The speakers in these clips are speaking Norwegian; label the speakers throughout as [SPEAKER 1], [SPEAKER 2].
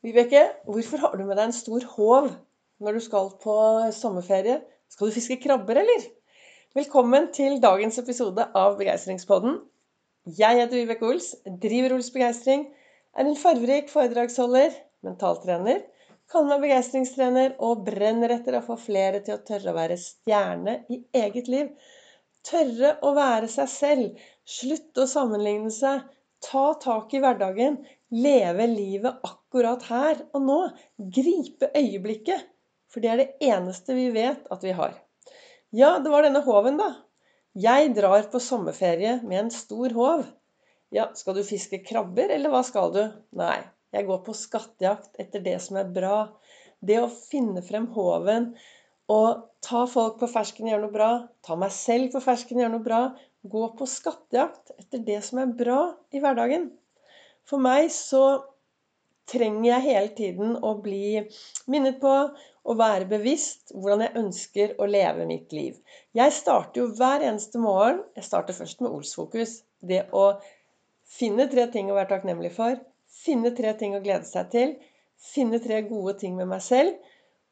[SPEAKER 1] Vibeke, hvorfor har du med deg en stor håv når du skal på sommerferie? Skal du fiske krabber, eller? Velkommen til dagens episode av Begeistringspodden. Jeg heter Vibeke Ols, driver Ols Begeistring, er en farverik foredragsholder, mentaltrener, kaller meg begeistringstrener og brenner etter å få flere til å tørre å være stjerne i eget liv. Tørre å være seg selv. Slutte å sammenligne seg. Ta tak i hverdagen. Leve livet akkurat her og nå. Gripe øyeblikket. For det er det eneste vi vet at vi har. Ja, det var denne håven, da. Jeg drar på sommerferie med en stor håv. Ja, skal du fiske krabber, eller hva skal du? Nei, jeg går på skattejakt etter det som er bra. Det å finne frem håven og ta folk på fersken gjør noe bra. Ta meg selv på fersken gjør noe bra. Gå på skattejakt etter det som er bra i hverdagen. For meg så trenger jeg hele tiden å bli minnet på og være bevisst hvordan jeg ønsker å leve mitt liv. Jeg starter jo hver eneste morgen Jeg starter først med Olsfokus. Det å finne tre ting å være takknemlig for. Finne tre ting å glede seg til. Finne tre gode ting med meg selv.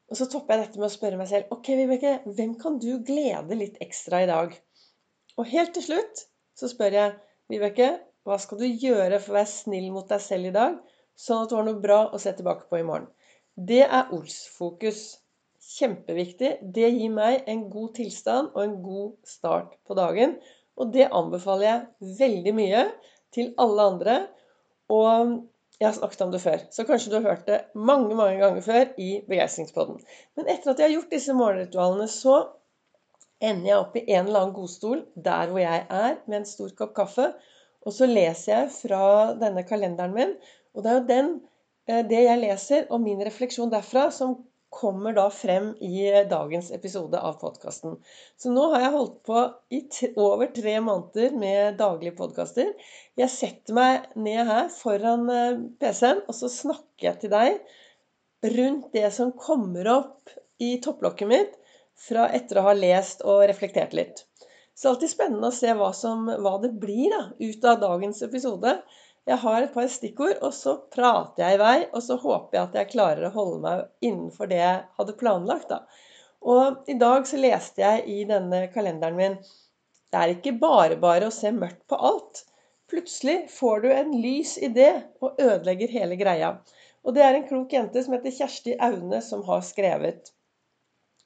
[SPEAKER 1] Og så topper jeg dette med å spørre meg selv Ok, Vibeke, hvem kan du glede litt ekstra i dag? Og helt til slutt så spør jeg Vibeke, hva skal du gjøre for å være snill mot deg selv i dag, sånn at du har noe bra å se tilbake på i morgen? Det er Ols-fokus. Kjempeviktig. Det gir meg en god tilstand og en god start på dagen. Og det anbefaler jeg veldig mye til alle andre. Og jeg har snakket om det før, så kanskje du har hørt det mange mange ganger før i Begeistringspodden. Men etter at jeg har gjort disse morgenritualene, så ender jeg opp i en eller annen godstol der hvor jeg er, med en stor kopp kaffe. Og så leser jeg fra denne kalenderen min, og det er jo den, eh, det jeg leser, og min refleksjon derfra, som kommer da frem i dagens episode av podkasten. Så nå har jeg holdt på i over tre måneder med daglige podkaster. Jeg setter meg ned her foran eh, PC-en, og så snakker jeg til deg rundt det som kommer opp i topplokket mitt fra etter å ha lest og reflektert litt. Så det er alltid spennende å se hva, som, hva det blir da, ut av dagens episode. Jeg har et par stikkord, og så prater jeg i vei. Og så håper jeg at jeg klarer å holde meg innenfor det jeg hadde planlagt. da. Og i dag så leste jeg i denne kalenderen min Det er ikke bare bare å se mørkt på alt. Plutselig får du en lys idé og ødelegger hele greia. Og det er en klok jente som heter Kjersti Aune, som har skrevet.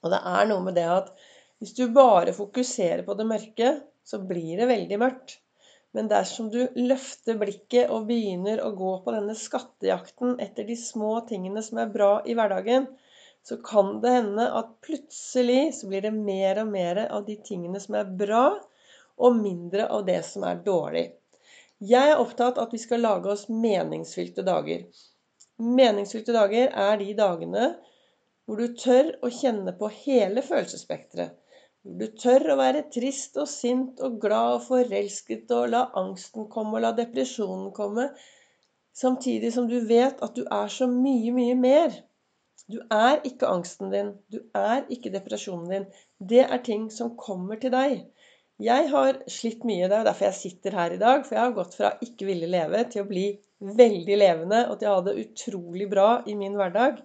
[SPEAKER 1] Og det er noe med det at hvis du bare fokuserer på det mørke, så blir det veldig mørkt. Men dersom du løfter blikket og begynner å gå på denne skattejakten etter de små tingene som er bra i hverdagen, så kan det hende at plutselig så blir det mer og mer av de tingene som er bra, og mindre av det som er dårlig. Jeg er opptatt av at vi skal lage oss meningsfylte dager. Meningsfylte dager er de dagene hvor du tør å kjenne på hele følelsesspekteret. Du tør å være trist og sint og glad og forelsket og la angsten komme og la depresjonen komme, samtidig som du vet at du er så mye, mye mer. Du er ikke angsten din. Du er ikke depresjonen din. Det er ting som kommer til deg. Jeg har slitt mye. Det er derfor jeg sitter her i dag. For jeg har gått fra ikke ville leve til å bli veldig levende og til å ha det utrolig bra i min hverdag.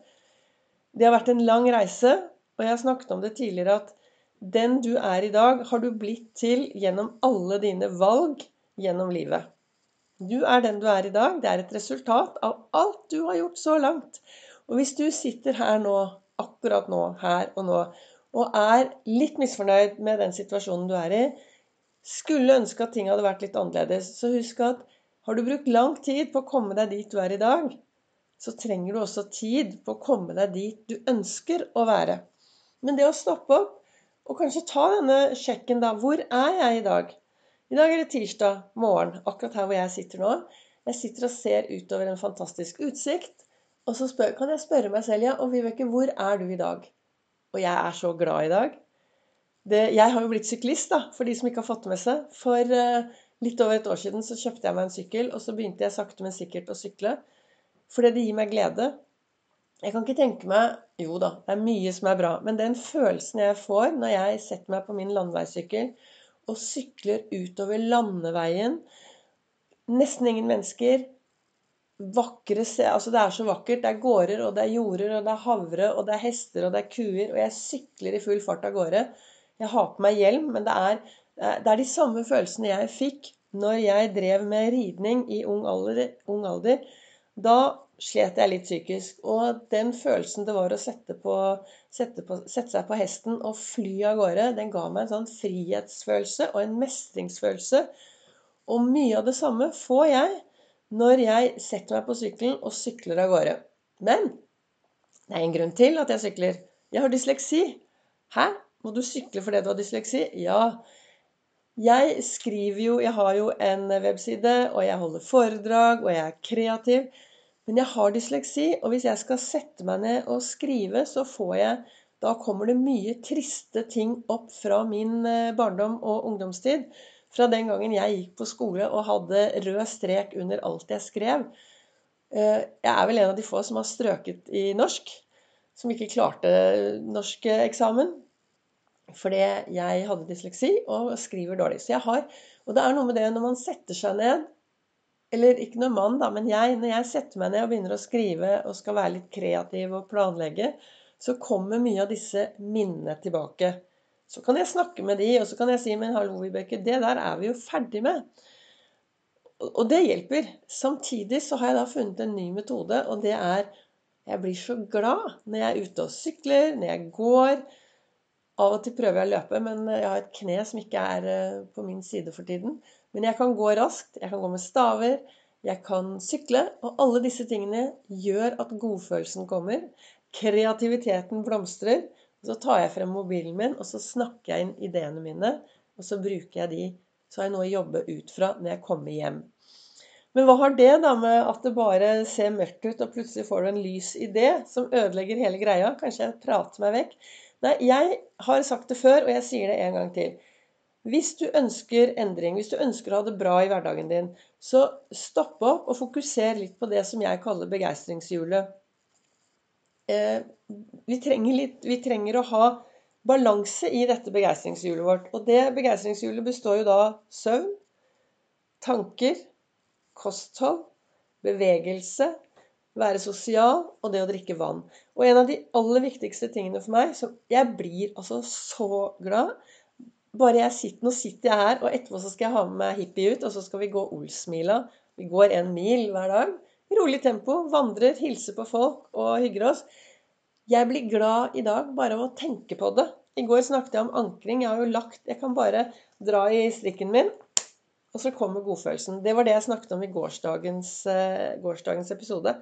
[SPEAKER 1] Det har vært en lang reise, og jeg har snakket om det tidligere at den du er i dag, har du blitt til gjennom alle dine valg gjennom livet. Du er den du er i dag. Det er et resultat av alt du har gjort så langt. Og hvis du sitter her nå, akkurat nå, her og nå, og er litt misfornøyd med den situasjonen du er i, skulle ønske at ting hadde vært litt annerledes, så husk at har du brukt lang tid på å komme deg dit du er i dag, så trenger du også tid på å komme deg dit du ønsker å være. Men det å stoppe opp og kanskje ta denne sjekken, da. Hvor er jeg i dag? I dag er det tirsdag morgen, akkurat her hvor jeg sitter nå. Jeg sitter og ser utover en fantastisk utsikt. Og så spør, kan jeg spørre meg selv ja, og Vibeke, hvor er du i dag? Og jeg er så glad i dag. Det, jeg har jo blitt syklist, da, for de som ikke har fått det med seg. For uh, litt over et år siden så kjøpte jeg meg en sykkel, og så begynte jeg sakte, men sikkert å sykle. Fordi det gir meg glede. Jeg kan ikke tenke meg Jo da, det er mye som er bra. Men den følelsen jeg får når jeg setter meg på min landeveissykkel og sykler utover landeveien Nesten ingen mennesker. vakre se Altså, det er så vakkert. Det er gårder, og det er jorder, og det er havre, og det er hester, og det er kuer. Og jeg sykler i full fart av gårde. Jeg har på meg hjelm, men det er, det er de samme følelsene jeg fikk når jeg drev med ridning i ung alder. Ung alder. Da slet jeg litt psykisk. Og den følelsen det var å sette, på, sette, på, sette, seg på hesten og fly av gårde, den ga meg en sånn frihetsfølelse og en mestringsfølelse. Og mye av det samme får jeg når jeg setter meg på sykkelen og sykler av gårde. Men det er en grunn til at jeg sykler. Jeg har dysleksi. Hæ? Må du sykle fordi du har dysleksi? Ja. Jeg skriver jo Jeg har jo en webside, og jeg holder foredrag, og jeg er kreativ. Men jeg har dysleksi, og hvis jeg skal sette meg ned og skrive, så får jeg Da kommer det mye triste ting opp fra min eh, barndom og ungdomstid. Fra den gangen jeg gikk på skole og hadde rød strek under alt jeg skrev. Eh, jeg er vel en av de få som har strøket i norsk. Som ikke klarte norskeksamen. Fordi jeg hadde dysleksi og skriver dårlig. Så jeg har Og det er noe med det når man setter seg ned eller ikke noe mann, da, men jeg, når jeg setter meg ned og begynner å skrive og skal være litt kreativ og planlegge, så kommer mye av disse minnene tilbake. Så kan jeg snakke med de, og så kan jeg si Men hallo, Vibeke, det der er vi jo ferdig med. Og det hjelper. Samtidig så har jeg da funnet en ny metode, og det er Jeg blir så glad når jeg er ute og sykler, når jeg går. Av og til prøver jeg å løpe, men jeg har et kne som ikke er eh, på min side for tiden. Men jeg kan gå raskt, jeg kan gå med staver, jeg kan sykle. Og alle disse tingene gjør at godfølelsen kommer. Kreativiteten blomstrer. Så tar jeg frem mobilen min, og så snakker jeg inn ideene mine. Og så bruker jeg de. Så har jeg noe å jobbe ut fra når jeg kommer hjem. Men hva har det da med at det bare ser mørkt ut, og plutselig får du en lys idé som ødelegger hele greia? Kanskje jeg prater meg vekk? Nei, jeg har sagt det før, og jeg sier det en gang til. Hvis du ønsker endring, hvis du ønsker å ha det bra i hverdagen din, så stopp opp og fokuser litt på det som jeg kaller begeistringshjulet. Eh, vi, trenger vi trenger å ha balanse i dette begeistringshjulet vårt. Og det begeistringshjulet består jo da av søvn, tanker, kosthold, bevegelse, være sosial og det å drikke vann. Og en av de aller viktigste tingene for meg som Jeg blir altså så glad bare jeg sitter, Nå sitter jeg her, og etterpå så skal jeg ha med meg hippie ut, og så skal vi gå Olsmila. Vi går en mil hver dag. Rolig tempo. Vandrer, hilser på folk og hygger oss. Jeg blir glad i dag bare av å tenke på det. I går snakket jeg om ankring. Jeg har jo lagt Jeg kan bare dra i strikken min, og så kommer godfølelsen. Det var det jeg snakket om i gårsdagens, uh, gårsdagens episode.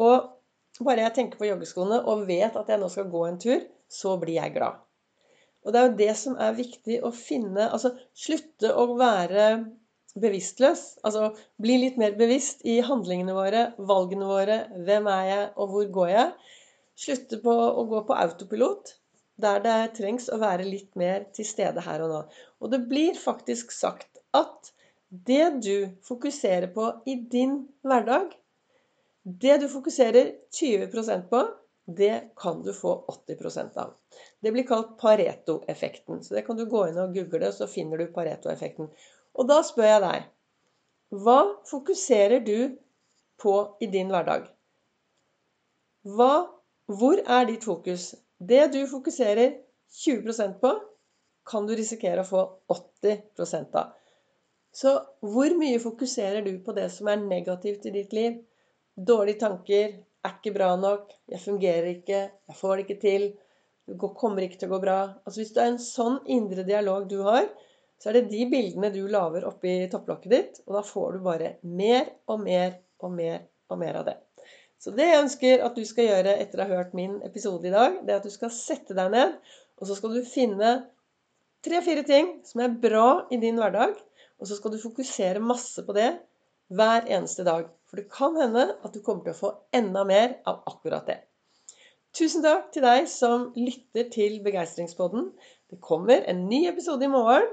[SPEAKER 1] Og bare jeg tenker på joggeskoene og vet at jeg nå skal gå en tur, så blir jeg glad. Og det er jo det som er viktig å finne Altså slutte å være bevisstløs. Altså bli litt mer bevisst i handlingene våre, valgene våre. Hvem er jeg, og hvor går jeg? Slutte på å gå på autopilot der det trengs å være litt mer til stede her og nå. Og det blir faktisk sagt at det du fokuserer på i din hverdag, det du fokuserer 20% på, det kan du få 80% av. Det blir kalt Pareto-effekten. Så det kan du gå inn og google, så finner du Pareto-effekten. Og da spør jeg deg Hva fokuserer du på i din hverdag? Hva, hvor er ditt fokus? Det du fokuserer 20% på, kan du risikere å få 80 av. Så hvor mye fokuserer du på det som er negativt i ditt liv? Dårlige tanker, er ikke bra nok, jeg fungerer ikke, jeg får det ikke til, det kommer ikke til å gå bra. Altså Hvis det er en sånn indre dialog du har, så er det de bildene du lager oppi topplokket ditt, og da får du bare mer og mer og mer og mer av det. Så det jeg ønsker at du skal gjøre etter å ha hørt min episode i dag, det er at du skal sette deg ned, og så skal du finne tre-fire ting som er bra i din hverdag, og så skal du fokusere masse på det hver eneste dag. For det kan hende at du kommer til å få enda mer av akkurat det. Tusen takk til deg som lytter til Begeistringspodden. Det kommer en ny episode i morgen,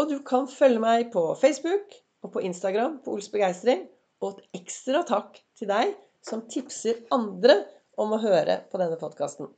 [SPEAKER 1] og du kan følge meg på Facebook og på Instagram på Ols Begeistring. Og et ekstra takk til deg som tipser andre om å høre på denne podkasten.